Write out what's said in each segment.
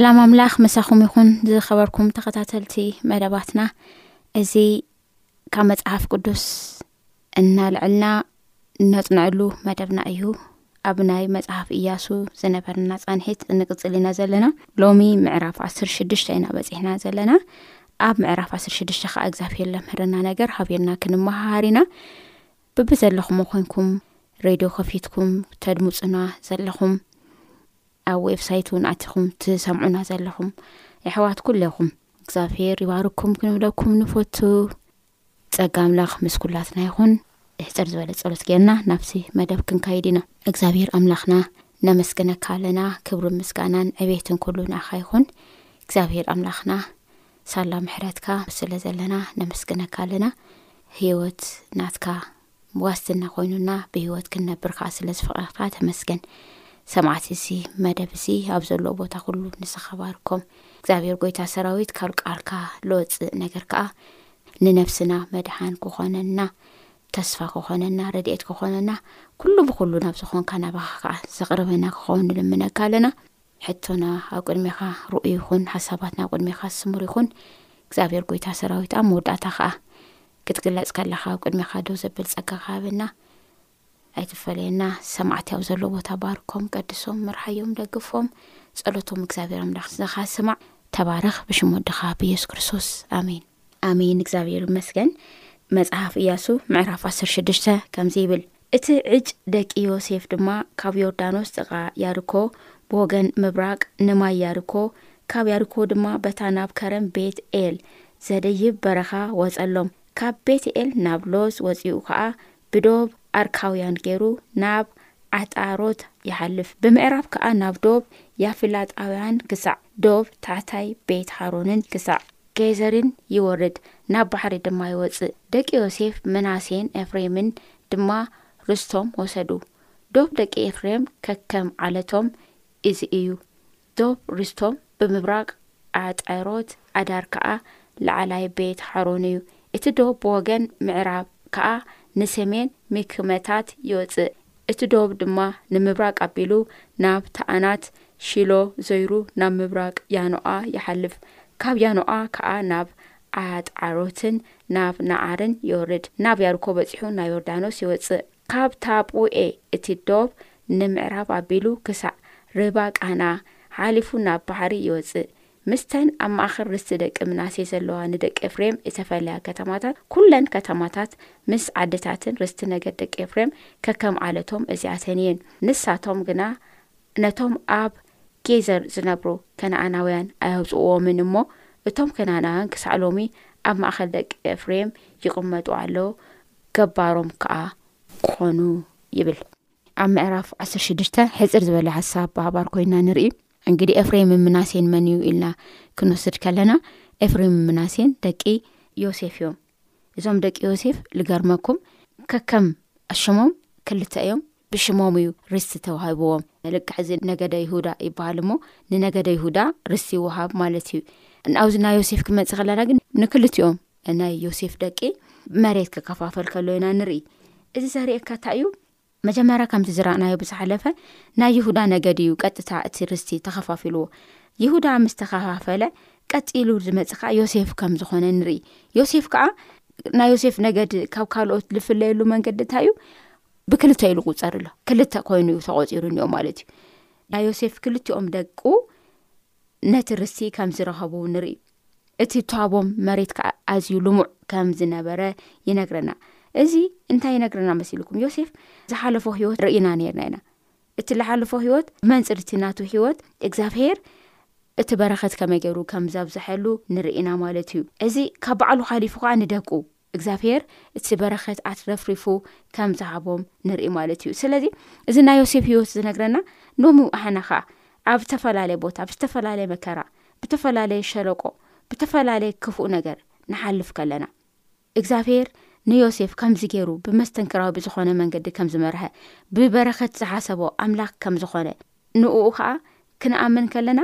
ሰላም ኣምላኽ መሳኹም ይኹን ዝኸበርኩም ተኸታተልቲ መደባትና እዚ ካብ መፅሓፍ ቅዱስ እናልዐልና እነጽንዐሉ መደብና እዩ። ኣብ ናይ መጽሓፍ እያሱ ዝነበርና ጻንሒት እንቅጽል ኢና ዘለና ሎሚ ምዕራፍ 16 ኢና በጺሕና ዘለና ኣብ ምዕራፍ 16 ከዓ እግዚኣብሄር ለምህረና ነገር ሃብና ክንመሃሃር ኢና ብብዘለኹም ኮንኩም ሬድዮ ከፊትኩም ተድምፁና ዘለኹም ኣብ ዌብሳይት እውን ኣትኹም ትሰምዑና ዘለኹም ኣሕዋት ኩለኹም እግዚኣብሄር ይባርኩም ክንብለኩም ንፈቱ ጸጋ ኣምላኽ ምስ ኩላትና ይኹን። ሕጽር ዝበለ ጸሎት ጌርና ናብቲ መደብ ክንካይድ ኢና። እግዝኣብሄር ኣምላኽና ነመስግነካ ኣለና ክብርን ምስጋናን ዕቤትን ኩሉ ንኣኻ ይኹን። እግዚኣብሄር ኣምላኽና ሳላ ምሕረትካ ስለ ዘለና ነመስግነካ ኣለና። ህይወት ናትካ ዋስትና ኮይኑና ብህይወት ክንነብር ከኣ ስለ ዝፈቐድካ ተመስገን። ሰማዕቲ እዚ መደብ እዚ ኣብ ዘለዎ ቦታ ኩሉ ንስኻ ባርኮም። እግዚኣብሔር ጎይታ ሰራዊት ካብ ቃልካ ልወጽእ ነገር ከኣ ንነብስና መድሓን ክኾነና ተስፋ ክኾነና ረድኤት ክኾነና ኩሉ ብኹሉ ናብ ዝኾንካ ናባኻ ከኣ ዘቕርበና ክኸውን ንልምነካ ኣለና። ሕቶና ኣብ ቅድሜኻ ርኡይ ይኹን፣ ሓሳባትና ኣብ ቅድሜኻ ስሙር ይኹን፣ እግዚኣብሄር ጐይታ ሰራዊት፣ ኣብ መወዳእታ ኸኣ ክትግለጽ ከለኻ ኣብ ቅድሜኻ ደው ዘብል ጸጋኻ ሃበና፣ ኣይትፈለየና፣ ሰማዕቲ ኣብ ዘሎ ቦታ ባርኮም፣ ቀድሶም፣ ምርሓዮም፣ ደግፎም፣ ጸሎቶም እግዚኣብሄር ኣምላኽ ስኻ ስማዕ፣ ተባረኽ፣ ብሽም ወድኻ ብየሱስ ክርስቶስ ኣሜን። ኣሜን፣ እግዚኣብሄር ይመስገን። መጽሓፍ እያሱ ምዕራፍ ዓሰርተ ሽዱሽተ ከምዚ ይብል፣ እቲ ዕጭ ደቂ ዮሴፍ ድማ ካብ ዮርዳኖስ ጥቓ ያርኮ ብወገን ምብራቕ ንማይ ያርኮ፣ ካብ ያርኮ ድማ በታ ናብ ከረን ቤት-ኤል ዘድይብ በረኻ ወጸሎም፣ ካብ ቤት-ኤል ናብ ሎዝ ወጺኡ ኸኣ ብዶብ ኣርካውያን ገይሩ ናብ ዓጣሮት ይሓልፍ፣ ብምዕራብ ከኣ ናብ ዶብ ያፊላጣውያን ክሳዕ ዶብ ታሕታይ ቤት-ሃሮንን ክሳዕ ጌዘርን ይወርድ፣ ናብ ባሕሪ ድማ ይወጽእ። ደቂ ዮሴፍ፣ ምናሴን ኤፍሬምን ድማ ርስቶም ወሰዱ። ዶብ ደቂ ኤፍሬም ከከም ዓለቶም እዚ እዩ፣ ዶብ ርስቶም ብምብራቕ ኣዕጣሮት ኣዳር ከኣ ላዕላይ ቤት-ሓሮን እዩ። እቲ ዶብ ብወገን ምዕራብ ከኣ ንሰሜን ሚክመታት ይወጽእ፣ እቲ ዶብ ድማ ንምብራቅ ኣቢሉ ናብ ተኣናት፣ ሺሎ፣ ዞይሩ ናብ ምብራቅ ያኖኣ ይሓልፍ። ካብ ያኖኣ ከኣ ናብ ዓጣሮትን ናብ ነዓርን ይወርድ። ናብ ያርኮ በጺሑ ናብ ዮርዳኖስ ይወጽእ። ካብ ታጶኤ እቲ ዶብ ንምዕራብ ኣቢሉ ክሳዕ ርባ ቃና ሓሊፉ ናብ ባሕሪ ይወጽእ። ምስተን ኣብ ማእከል ርስቲ ደቂ ምናሴ ዘለዋ ንደቂ ኤፍሬም እተፈልያ ከተማታት፣ ኵለን ከተማታት ምስ ዓድታትን፣ ርስቲ ነገድ ደቂ ኤፍሬም ከከም ዓለቶም እዚኣተን እየን። ንሳቶም ግና ነቶም ኣብ ጌዘር ዚነብሩ ከነኣናውያን ኣየውጽእዎምን እሞ፣ እቶም ከነኣናውያን ክሳዕ ሎሚ ኣብ ማእከል ደቂ ኤፍሬም ይቕመጡ ኣለዉ፣ ገባሮም ከኣ ኰኑ ይብል። ኣብ ምዕራፍ ዓሰርተ ሽዱሽተ ሕጽር ዝበለ ሓሳብ ብሃባር ኰይንና ንርኢ። እንግዲ ኤፍሬምን ምናሴን መን እዩ ኢልና ክንወስድ ከለና ኤፍሬምን ምናሴን ደቂ ዮሴፍ እዮም እዞም ደቂ ዮሴፍ ዝገርመኩም ከከም ሽሞም ክልተ እዮም ብሽሞም እዩ ርስቲ ተዋሂብዎም ልክዕ እዚ ነገደ ይሁዳ ይበሃል እሞ ንነገደ ይሁዳ ርስቲ ይወሃብ ማለት እዩ ንኣብዚ ናይ ዮሴፍ ክመፅ ከለና ግን ንክልትኦም ናይ ዮሴፍ ደቂ መሬት ክከፋፈል ከሎ ኢና ንርኢ እዚ ዘርእካእንታይ እዩ መጀመርያ ከምቲ ዝረእናዮ ብዝሓለፈ ናይ ይሁዳ ነገድ እዩ ቀጥታ እቲ ርስቲ ተኸፋፊልዎ ይሁዳ ምስ ተኸፋፈለ ቀጺሉ ዝመጽእ ከኣ ዮሴፍ ከም ዝኾነ ንርኢ ዮሴፍ ከኣ ናይ ዮሴፍ ነገድ ካብ ካልኦት ዝፍለየሉ መንገዲ እንታይ እዩ ብክልተ ኢሉ ቁፀር ኣሎ ክልተ ኮይኑ እዩ ተቆፂሩ እኒኦ ማለት እዩ ናይ ዮሴፍ ክልቲኦም ደቁ ነቲ ርስቲ ከም ዝረኸቡ ንርኢ። እቲ እተዋህቦም መሬት ከኣ ኣዝዩ ልሙዕ ከም ዝነበረ ይነግረና። እዚ እንታይ ይነግረና መሲልኩም? ዮሴፍ ዝሓለፎ ህይወት ርኢና ነይርና ኢና። እቲ ዝሓለፎ ህይወት ብመንጽር እቲ ናቱ ህይወት እግዚኣብሄር እቲ በረኸት ከመይ ገይሩ ከም ዘብዝሐሉ ንርኢና ማለት እዩ። እዚ ካብ ባዕሉ ሓሊፉ ከኣ ንደቁ እግዚኣብሄር እቲ በረኸት ኣትረፍሪፉ ከም ዝሃቦም ንርኢ ማለት እዩ ስለዚ እዚ ናይ ዮሴፍ ሂወት ዝነግረና ኖሚ ኣሓና ከኣ ኣብ ዝተፈላለየ ቦታ ብዝተፈላለየ መከራ ብተፈላለየ ሸለቆ ብተፈላለየ ክፉእ ነገር ንሓልፍ ከለና እግዚኣብሄር ንዮሴፍ ከምዚ ገይሩ ብመስተንክራዊ ብዝኾነ መንገዲ ከም ዝመርሀ ብበረኸት ዝሓሰቦ ኣምላኽ ከም ዝኾነ ንእኡ ኸኣ ክንኣምን ከለና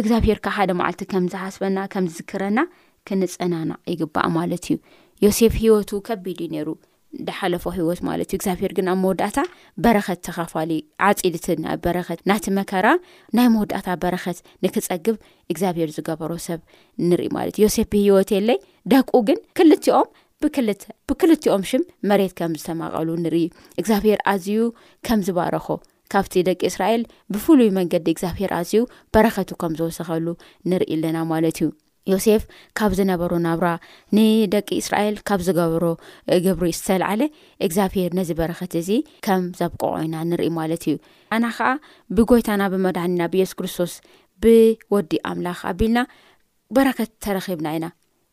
እግዚኣብሄር ከኣ ሓደ መዓልቲ ከም ዝሓስበና ከም ዝዝክረና ክንጸናናዕ ይግባእ ማለት እዩ ዮሴፍ ሂወቱ ከቢድ እዩ ነይሩ ዳሓለፎ ሂወት ማለት እዩ እግዚኣብሄር ግን ኣብ መወዳእታ በረኸት ተኻፋሊ ዓጺድቲ ናብ በረኸት ናቲ መከራ ናይ መወዳእታ በረኸት ንክጸግብ እግዚኣብሄር ዝገበሮ ሰብ ንርኢ ማለት እዩ ዮሴፍ ብሂወት የለይ ደቁ ግን ክልቲኦም ብክልተ ብክልቲኦም ሽም መሬት ከም ዝተማቐሉ ንርኢ እግዚኣብሄር ኣዝዩ ከም ዝባረኾ ካብቲ ደቂ እስራኤል ብፍሉይ መንገዲ እግዚኣብሄር ኣዝዩ በረኸቱ ከም ዝወሰኸሉ ንርኢ ኣለና ማለት እዩ። ዮሴፍ ካብ ዝነበሮ ናብራ ንደቂ እስራኤል ካብ ዝገበሮ ግብሪ ዝተልዓለ እግዚኣብሄር ነዚ በረኸት እዚ ከም ዘብቅዖ ኢና ንርኢ ማለት እዩ። ኣና ኸዓ ብጎይታና ብመድሃኒና ብየሱስ ክርስቶስ ብወዲ ኣምላኽ ኣቢልና በረከት ተረኺብና ኢና።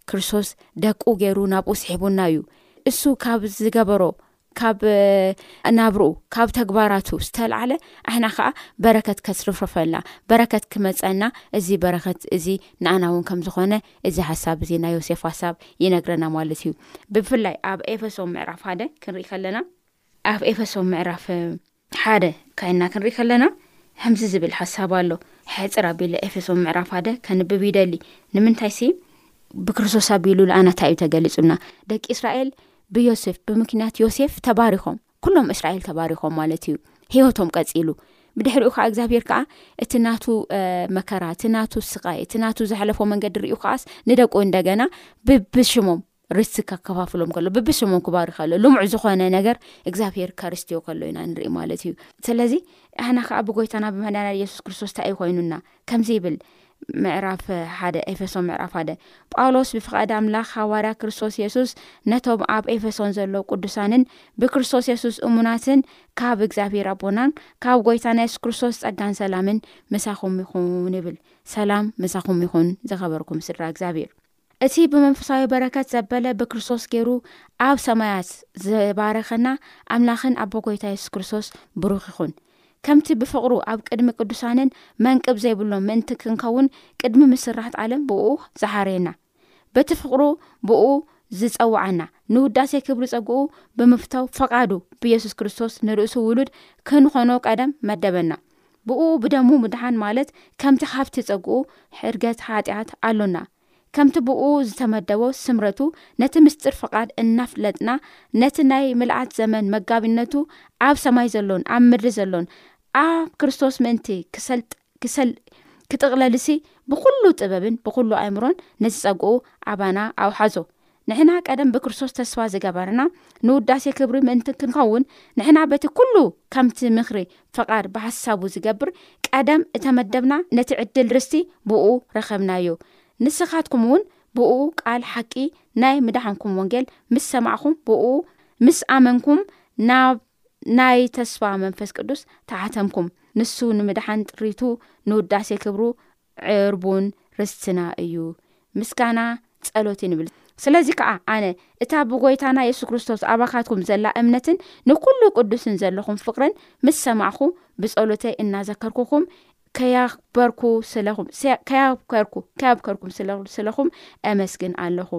ክርስቶስ ደቁ ገይሩ ናብኡ ስሒቡና እዩ እሱ ካብ ዝገበሮ ካብ ናብርኡ ካብ ተግባራቱ ዝተላዓለ ኣሕና ከዓ በረከት ከስርፍርፈልና በረከት ክመፀና እዚ በረከት እዚ ንኣና እውን ከም ዝኮነ እዚ ሓሳብ እዚ ናይ ዮሴፍ ሓሳብ ይነግረና ማለት እዩ ብፍላይ ኣብ ኤፈሶ ምዕራፍ ሓደ ክንሪኢ ከለና ኣብ ኤፈሶ ምዕራፍ ሓደ ካይና ክንሪኢ ከለና ከምዚ ዝብል ሓሳብ ኣሎ ሕፅር ኣቢለ ኤፌሶ ምዕራፍ ሓደ ከንብብ ይደሊ ንምንታይ ሲ ብክርስቶስ ኣቢሉ ልኣናታ እዩ ተገሊፁና ደቂ እስራኤል ብዮሴፍ ብምክንያት ዮሴፍ ተባሪኾም ኩሎም እስራኤል ተባሪኾም ማለት እዩ ሂወቶም ቀፂሉ ብድሕሪኡ ከዓ እግዚኣብሄር ከዓ እቲ ናቱ መከራ እቲ ናቱ ስቃይ እቲ ናቱ ዘሕለፎ መንገዲ ሪኡ ከዓስ ንደቁ እንደገና ብብሽሞም ርስቲ ከከፋፍሎም ከሎ ብብስሞም ክባር ከሎ ልሙዕ ዝኾነ ነገር እግዚኣብሄር ከርስትዮ ከሎ ኢና ንርኢ ማለት እዩ ስለዚ ኣሕና ከዓ ብጎይታና ብመድና የሱስ ክርስቶስ ታእይ ኮይኑና ከምዚ ይብል ምዕራፍ ሓደ ኤፌሶን ምዕራፍ ሓደ ጳውሎስ ብፍቓድ ኣምላኽ ሃዋርያ ክርስቶስ የሱስ ነቶም ኣብ ኤፌሶን ዘሎ ቅዱሳንን ብክርስቶስ የሱስ እሙናትን ካብ እግዚኣብሄር ኣቦናን ካብ ጎይታና የሱስ ክርስቶስ ጸጋን ሰላምን ምሳኹም ይኹን ይብል ሰላም ምሳኹም ይኹን ዝኸበርኩም ስድራ እግዚኣብሄር እቲ ብመንፈሳዊ በረከት ዘበለ ብክርስቶስ ገይሩ ኣብ ሰማያት ዝባረከና ኣምላክን ኣቦ ጎይታ የሱስ ክርስቶስ ብሩክ ይኹን። ከምቲ ብፍቅሩ ኣብ ቅድሚ ቅዱሳንን መንቅብ ዘይብሎም ምእንቲ ክንከውን ቅድሚ ምስራት ዓለም ብእኡ ዝሓረየና በቲ ፍቅሩ ብእኡ ዝጸውዓና ንውዳሴ ክብሪ ጸግኡ ብምፍታው ፈቃዱ ብየሱስ ክርስቶስ ንርእሱ ውሉድ ክንኾኖ ቀደም መደበና። ብእኡ ብደሙ ምድሓን ማለት ከምቲ ካብቲ ጸግኡ ሕድገት ሓጢኣት ኣሎና ከምቲ ብእኡ ዝተመደቦ ስምረቱ ነቲ ምስጢር ፍቓድ እናፍለጥና ነቲ ናይ ምልኣት ዘመን መጋቢነቱ ኣብ ሰማይ ዘሎን ኣብ ምድሪ ዘሎን ኣብ ክርስቶስ ምእንቲ ክሰልጥ ክሰል ክጥቕለልሲ ብዅሉ ጥበብን ብዅሉ ኣእምሮን ነቲ ጸግኡ ኣባና ኣውሓዞ ንሕና ቀደም ብክርስቶስ ተስፋ ዝገበርና ንውዳሴ ክብሪ ምእንቲ ክንኸውን ንሕና በቲ ኩሉ ከምቲ ምክሪ ፍቃድ ብሃሳቡ ዝገብር ቀደም እተመደብና ነቲ ዕድል ርስቲ ብእኡ ረከብናዮ ንስካትኩም እውን ብእኡ ቃል ሓቂ ናይ ምድሓንኩም ወንጌል ምስ ሰማዕኩም ብእኡ ምስ ኣመንኩም ናብ ናይ ተስፋ መንፈስ ቅዱስ ተሓተምኩም ንሱ ንምድሓን ጥሪቱ ንውዳሴ ክብሩ ዕርቡን ርስትና እዩ ምስጋና ጸሎትን ይብል ስለዚ ከኣ ኣነ እታ ብጐይታና የሱስ ክርስቶስ ኣባካትኩም ዘላ እምነትን ንኩሉ ቅዱስን ዘለኹም ፍቅርን ምስ ሰማዕኩ ብጸሎተይ እናዘከርኩኩም ከያክበርኩ ስለኹም ከያብከርኩ ከያብከርኩም ስለኹም ስለኹም እመስግን ኣለኹ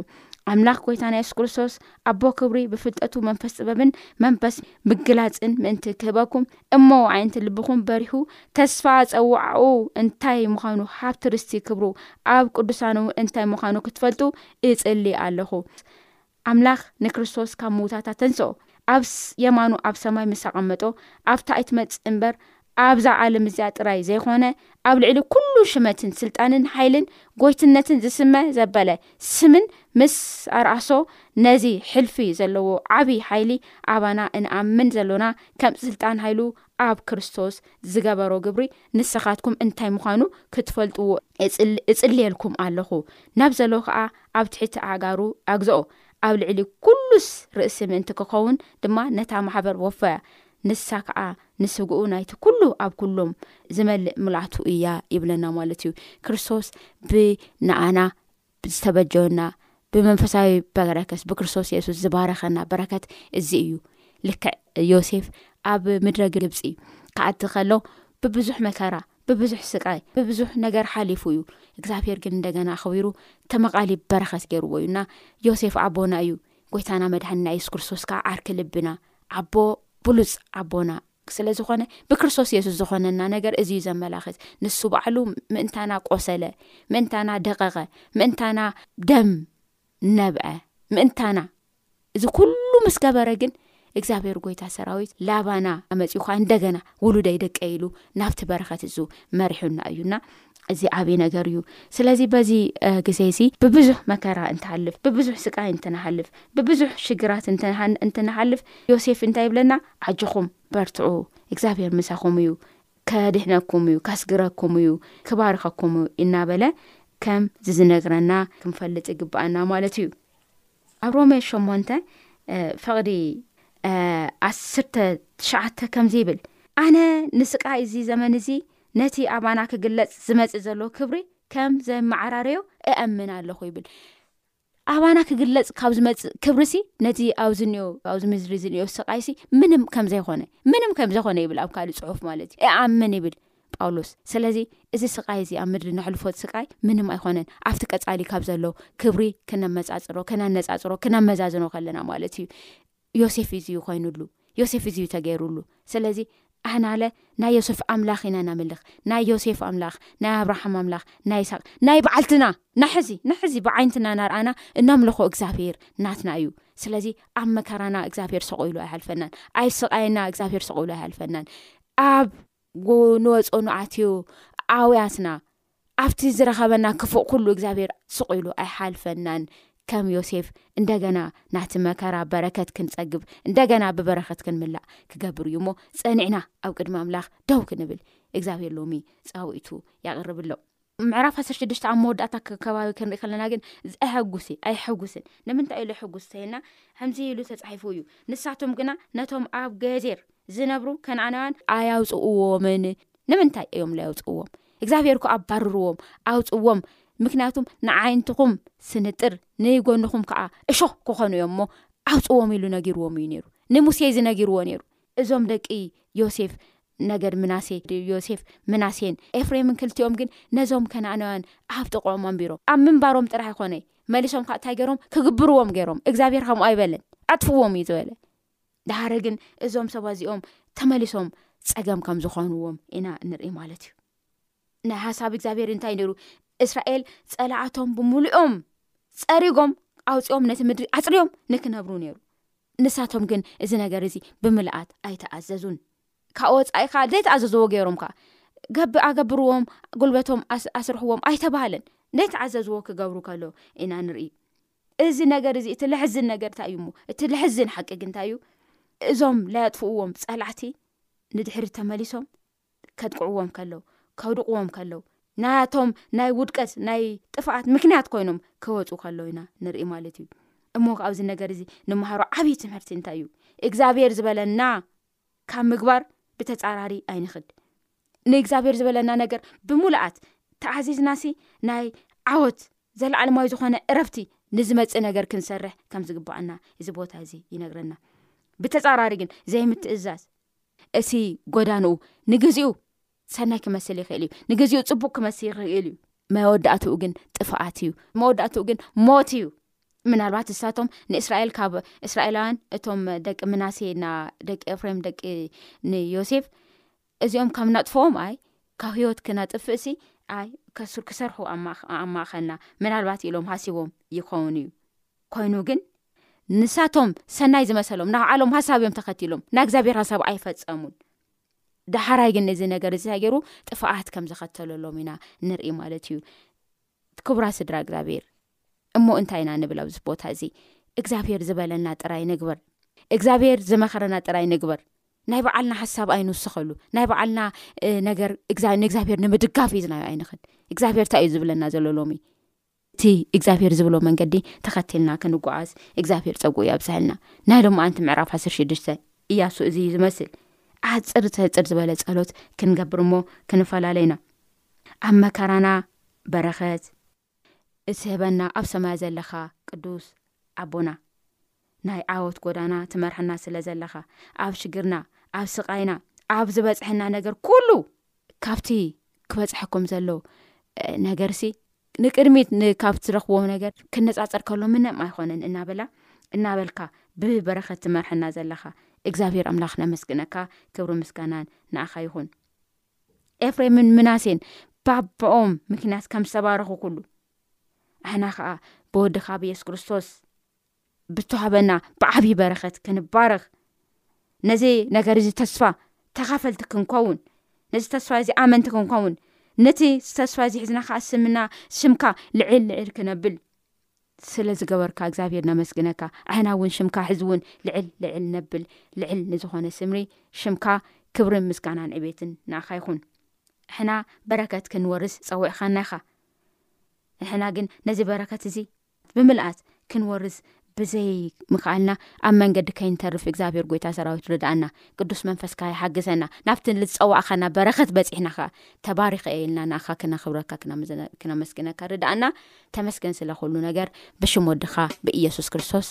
ኣምላኽ ጐይታና የሱስ ክርስቶስ ኣቦ ክብሪ ብፍልጠቱ መንፈስ ጥበብን መንፈስ ምግላጽን ምእንቲ ክህበኩም እሞ ኣዒንቲ ልብኹም በሪሁ ተስፋ ጸዋዕኡ እንታይ ምዃኑ ሃብቲ ርስቲ ክብሩ ኣብ ቅዱሳን እውን እንታይ ምዃኑ ክትፈልጡ እጽሊ ኣለኹ ኣምላኽ ንክርስቶስ ካብ ምውታት ኣተንስኦ ኣብ የማኑ ኣብ ሰማይ ምስ ኣቐመጦ ኣብታ ኣይትመጽእ እምበር ኣብዛ ዓለም እዚኣ ጥራይ ዘይኮነ ኣብ ልዕሊ ኩሉ ሽመትን ስልጣንን ሓይልን ጎይትነትን ዝስመ ዘበለ ስምን ምስ ኣርኣሶ ነዚ ሕልፊ ዘለዎ ዓቢ ሓይሊ ኣባና እንኣምን ዘሎና ከም ስልጣን ሃይሉ ኣብ ክርስቶስ ዝገበሮ ግብሪ ንሰኻትኩም እንታይ ምዃኑ ክትፈልጥዎ እጽልየልኩም ኣሎኹ ናብ ዘሎ ከኣ ኣብ ትሕቲ ኣእጋሩ ኣግዝኦ ኣብ ልዕሊ ኩሉስ ርእሲ ምእንቲ ክኸውን ድማ ነታ ማሕበር ወፈያ ንሳ ከኣ ንስግኡ ናይቲ ኩሉ ኣብ ኩሎም ዝመልእ ምልኣቱ እያ ይብለና ማለት እዩ ክርስቶስ ብ ንኣና ዝተበጀወና ብመንፈሳዊ በረከስ ብክርስቶስ የሱስ ዝባረኸና በረከት እዚ እዩ ልክዕ ዮሴፍ ኣብ ምድረ ግብፂ ክኣቲ ከሎ ብብዙሕ መከራ ብብዙሕ ስቃይ ብብዙሕ ነገር ሓሊፉ እዩ እግዚኣብሄር ግን እንደገና ኣኽቢሩ ተመቓሊ በረከት ገይርዎ እዩና ዮሴፍ ኣቦና እዩ ጎይታና መድሓኒና የሱስ ክርስቶስ ከዓ ዓርኪ ልብና ኣቦ ብሉፅ ኣቦና ስለ ዝኾነ ብክርስቶስ የሱስ ዝኾነና ነገር እዚዩ ዘመላኽት ንሱ ባዕሉ ምእንታና ቆሰለ ምእንታና ደቐቐ ምእንታና ደም ነብዐ ምእንታና እዚ ኩሉ ምስ ገበረ ግን እግዚኣብሔር ጎይታ ሰራዊት ላባና ኣመፂኡ ኸዓ እንደገና ውሉደይ ደቀ ኢሉ ናብቲ በረኸት እዙ መሪሑና እዩና እዚ ዓብዪ ነገር እዩ። ስለዚ በዚ ግዜ እዚ ብብዙሕ መከራ እንትሃልፍ፣ ብብዙሕ ስቃይ እንትንሃልፍ፣ ብብዙሕ ሽግራት እንትንሃልፍ ዮሴፍ እንታይ ይብለና? ኣጆኹም በርትዑ እግዚኣብሔር ምሳኹም እዩ፣ ከድሕነኩም እዩ፣ ከስግረኩም እዩ፣ ክባርኸኩም እዩ እናበለ ከም ዝዝነግረና ክንፈልጥ ይግብኣና ማለት እዩ። ኣብ ሮሜ ሸሞንተ ፍቕዲ ዓስርተ ትሽዓተ ከምዚ ይብል ኣነ ንስቃይ እዚ ዘመን እዚ ነቲ ኣባና ክግለጽ ዝመጽእ ዘሎ ክብሪ ከም ዘመዓራረዮ እኣምን ኣለኹ ይብል ኣባና ክግለጽ ካብ ዝመጽእ ክብሪ ሲ ነቲ ኣብዚ ኒኦ ኣብዚ ምድሪ ዝንኦ ስቃይ ሲ ምንም ከም ዘይኮነ ምንም ከም ዘይኮነ ይብል ኣብ ካልእ ጽሑፍ ማለት እዩ እኣምን ይብል ጳውሎስ ስለዚ እዚ ስቃይ እዚ ኣብ ምድሪ ነሕልፎ ስቃይ ምንም ኣይኮነን ኣብቲ ቀጻሊ ካብ ዘሎ ክብሪ ክነመጻጽሮ ከነነጻጽሮ ክነመዛዝኖ ከለና ማለት እዩ ዮሴፍ እዚ እዩ ኮይኑሉ ዮሴፍ እዚ እዩ ተገይሩሉ ስለዚ ኣሕናለ ናይ ዮሴፍ ኣምላኽ ኢና ናምልኽ ናይ ዮሴፍ ኣምላኽ ናይ ኣብርሃም ኣምላኽ ናይ ሳቅ ናይ በዓልትና ናሕዚ ናሕዚ ብዓይንትና ናርኣና እነምልኾ እግዚኣብሄር ናትና እዩ ስለዚ ኣብ መከራና እግዚኣብሄር ሰቁኢሉ ኣይሓልፈናን ኣይስቃየና እግዚኣብሄር ሰቁኢሉ ኣይሓልፈናን ኣብ ንወጸኑ ኣትዩ ኣውያትና ኣብቲ ዝረኸበና ክፉእ ኩሉ እግዚኣብሔር ስቑኢሉ ኣይሓልፈናን ከም ዮሴፍ እንደገና ናቲ መከራ በረከት ክንጸግብ እንደገና ብበረከት ክንምላእ ክገብር እዩ እሞ ጸኒዕና ኣብ ቅድሚ ኣምላኽ ደው ክንብል እግዚኣብሔር ሎሚ ጻውኢቱ ያቕርብሎ ምዕራፍ ዓሰርተ ሽዱሽተ ኣብ መወዳእታ ከባቢ ክንርኢ ከለና ግን ዘሐጉስ እዩ ኣይሐጉስን ንምንታይ ኢሉ ሕጉስ ተይልና ከምዚ ኢሉ ተጻሒፉ እዩ ንሳቶም ግና ነቶም ኣብ ገዜር ዝነብሩ ከነኣናውያን ኣያውፅእዎምን ንምንታይ እዮም ላይውፅእዎም እግዚኣብሄር ኮ ኣባርርዎም ኣውፅዎም ምክንያቱም ንዓይንትኹም ስንጥር ንጎንኹም ከዓ እሾኽ ክኾኑ እዮም እሞ ኣውፅዎም ኢሉ ነጊርዎም እዩ ነይሩ ንሙሴ እዚ ነጊርዎ ነይሩ እዞም ደቂ ዮሴፍ፣ ነገድ ምናሴ፣ ዮሴፍ፣ ምናሴን ኤፍሬምን ክልቲኦም ግን ነዞም ከነኣናውያን ኣብ ጥቕኦም ኣንቢሮም ኣብ ምንባሮም ጥራሕ ኣይኮነ መሊሶም ከኣ እንታይ ገይሮም ክግብርዎም ገይሮም እግዚኣብሄር ከምኡ ኣይበለን ኣጥፍዎም እዩ ዝበለ ድሓረ ግን እዞም ሰባ እዚኦም ተመሊሶም ጸገም ከም ዝኾንዎም ኢና እንርኢ ማለት እዩ ናይ ሓሳብ እግዚኣብሔር እንታይ ነይሩ እስራኤል ጸላኣቶም ብምሉኦም ጸሪጎም ኣውፅኦም ነቲ ምድሪ ኣፅርዮም ንክነብሩ ነይሩ ንሳቶም ግን እዚ ነገር እዚ ብምልኣት ኣይተኣዘዙን ካብ ወፃኢካ ዘይተኣዘዝዎ ገይሮም ከ ገብ ኣገብርዎም ጉልበቶም ኣስርሕዎም ኣይተባሃለን ዘይተኣዘዝዎ ክገብሩ ከሎ ኢና ንርኢ እዚ ነገር እዚ እቲ ልሕዝን ነገር እንታይ እዩ ሞ እቲ ልሕዝን ሓቂ ግንታይ እዩ እዞም ላየጥፍእዎም ፀላዕቲ ንድሕሪ ተመሊሶም ከጥቅዕዎም ከለው ከውድቅዎም ከለው ናያቶም ናይ ውድቀት ናይ ጥፍኣት ምክንያት ኮይኖም ከወፁ ከለው ኢና ንርኢ ማለት እዩ እሞ ኣብዚ ነገር እዚ ንመሃሮ ዓብዪ ትምህርቲ እንታይ እዩ እግዚኣብሔር ዝበለና ካብ ምግባር ብተፃራሪ ኣይንክድ ንእግዚኣብሔር ዝበለና ነገር ብምሉኣት ተኣዚዝናሲ ናይ ዓወት ዘለዓለማዊ ዝኾነ እረብቲ ንዝመፅእ ነገር ክንሰርሕ ከም ዝግባኣና እዚ ቦታ እዚ ይነግረና ብተፃራሪ ግን ዘይምትእዛዝ እቲ ጎዳንኡ ንግዜኡ ሰናይ ክመስል ይኽእል እዩ ንግዜኡ ፅቡቅ ክመስ ይኽእል እዩ መወዳእትኡ ግን ጥፍኣት እዩ መወዳእትኡ ግን ሞት እዩ ምናልባት እሳቶም ንእስራኤል ካብ እስራኤላውያን እቶም ደቂ ምናሴ ና ደቂ ኤፍሬም ደቂ ንዮሴፍ እዚኦም ካብ ናጥፍኦም ኣይ ካብ ሂወት ክነጥፍእሲ ኣይ ከሱ ክሰርሑ ኣማእኸልና ምናልባት ኢሎም ሃሲቦም ይኸውን እዩ ኮይኑ ግን ንሳቶም ሰናይ ዝመሰሎም ናዓሎም ሃሳብ እዮም ተኸቲሎም ናይ እግዚኣብሔር ሃሳብ ኣይፈፀሙን ዳሓራይ ግን እዚ ነገር እዚ እንታይ ገይሩ ጥፋኣት ከም ዘኸተለሎም ኢና ንርኢ ማለት እዩ ክቡራ ስድራ እግዚኣብሔር እሞ እንታይ ኢና ንብል ኣብዚ ቦታ እዚ እግዚኣብሄር ዝበለና ጥራይ ንግበር እግዚኣብሄር ዝመኸረና ጥራይ ንግበር ናይ በዓልና ሓሳብ ኣይንውስኸሉ ናይ በዓልና ነገር ንእግዚኣብሄር ንምድጋፍ እዩዝናዮ ኣይንኽል እግዚኣብሄር እንታይ እዩ ዝብለና ዘሎ ሎሚ እቲ እግዚኣብሄር ዝብሎ መንገዲ ተኸቲልና ክንጓዓዝ እግዚኣብሄር ጸግኡ ያብዝሐልና ናይ ሎምዓንቲ ምዕራፍ ዓሰርተ ሽዱሽተ እያሱ እዚ እዩ ዝመስል ዓጽር ተጽር ዝበለ ጸሎት ክንገብር እሞ ክንፈላለይና ኣብ መከራና በረኸት እትህበና ኣብ ሰማያ ዘለኻ ቅዱስ ኣቦና ናይ ዓወት ጎዳና ትመርሐና ስለ ዘለኻ ኣብ ሽግርና ኣብ ስቃይና ኣብ ዝበጽሐና ነገር ኩሉ ካብቲ ክበጽሐኩም ዘሎ ነገርሲ ንቅድሚት ንካብ ትረኽቦ ነገር ክነጻጸር ከሎ ምንም ኣይኾነን እናበላ እናበልካ ብበረኸት ትመርሐና ዘለኻ እግዚኣብሔር ኣምላኽ ነመስግነካ ክብሪ ምስጋናን ንኣኻ ይኹን ኤፍሬምን ምናሴን ባቦኦም ምክንያት ከም ዝተባረኹ ኩሉ ኣሕና ከዓ ብወድኻ ብየሱስ ክርስቶስ ብተዋህበና ብዓብዪ በረኸት ክንባረኽ ነዚ ነገር እዚ ተስፋ ተኻፈልቲ ክንከውን ነዚ ተስፋ እዚ ኣመንቲ ክንከውን ነቲ ተስፋ እዚ ሕዝና ከዓ ስምና ሽምካ ልዕል ልዕል ክነብል ስለ ዝገበርካ እግዚኣብሔር ነመስግነካ ዓይና እውን ሽምካ ሕዚ እውን ልዕል ልዕል ነብል ልዕል ንዝኾነ ስምሪ ሽምካ ክብርን ምስጋናን ዕቤትን ንኣኻ ይኹን ሕና በረከት ክንወርስ ፀዊዕኻና ኢኻ ንሕና ግን ነዚ በረከት እዚ ብምልኣት ክንወርስ ብዘይ ምክኣልና ኣብ መንገዲ ከይንተርፍ እግዚኣብሔር ጎይታ ሰራዊት ርድኣና ቅዱስ መንፈስካ ይሓግዘና ናብቲ ዝፀዋዕካና በረከት በፂሕና ከ ተባሪኸ እየ ኢልና ንኣካ ክነክብረካ ክነመስግነካ ርድኣና ተመስገን ስለኩሉ ነገር ብሽም ወድካ ብኢየሱስ ክርስቶስ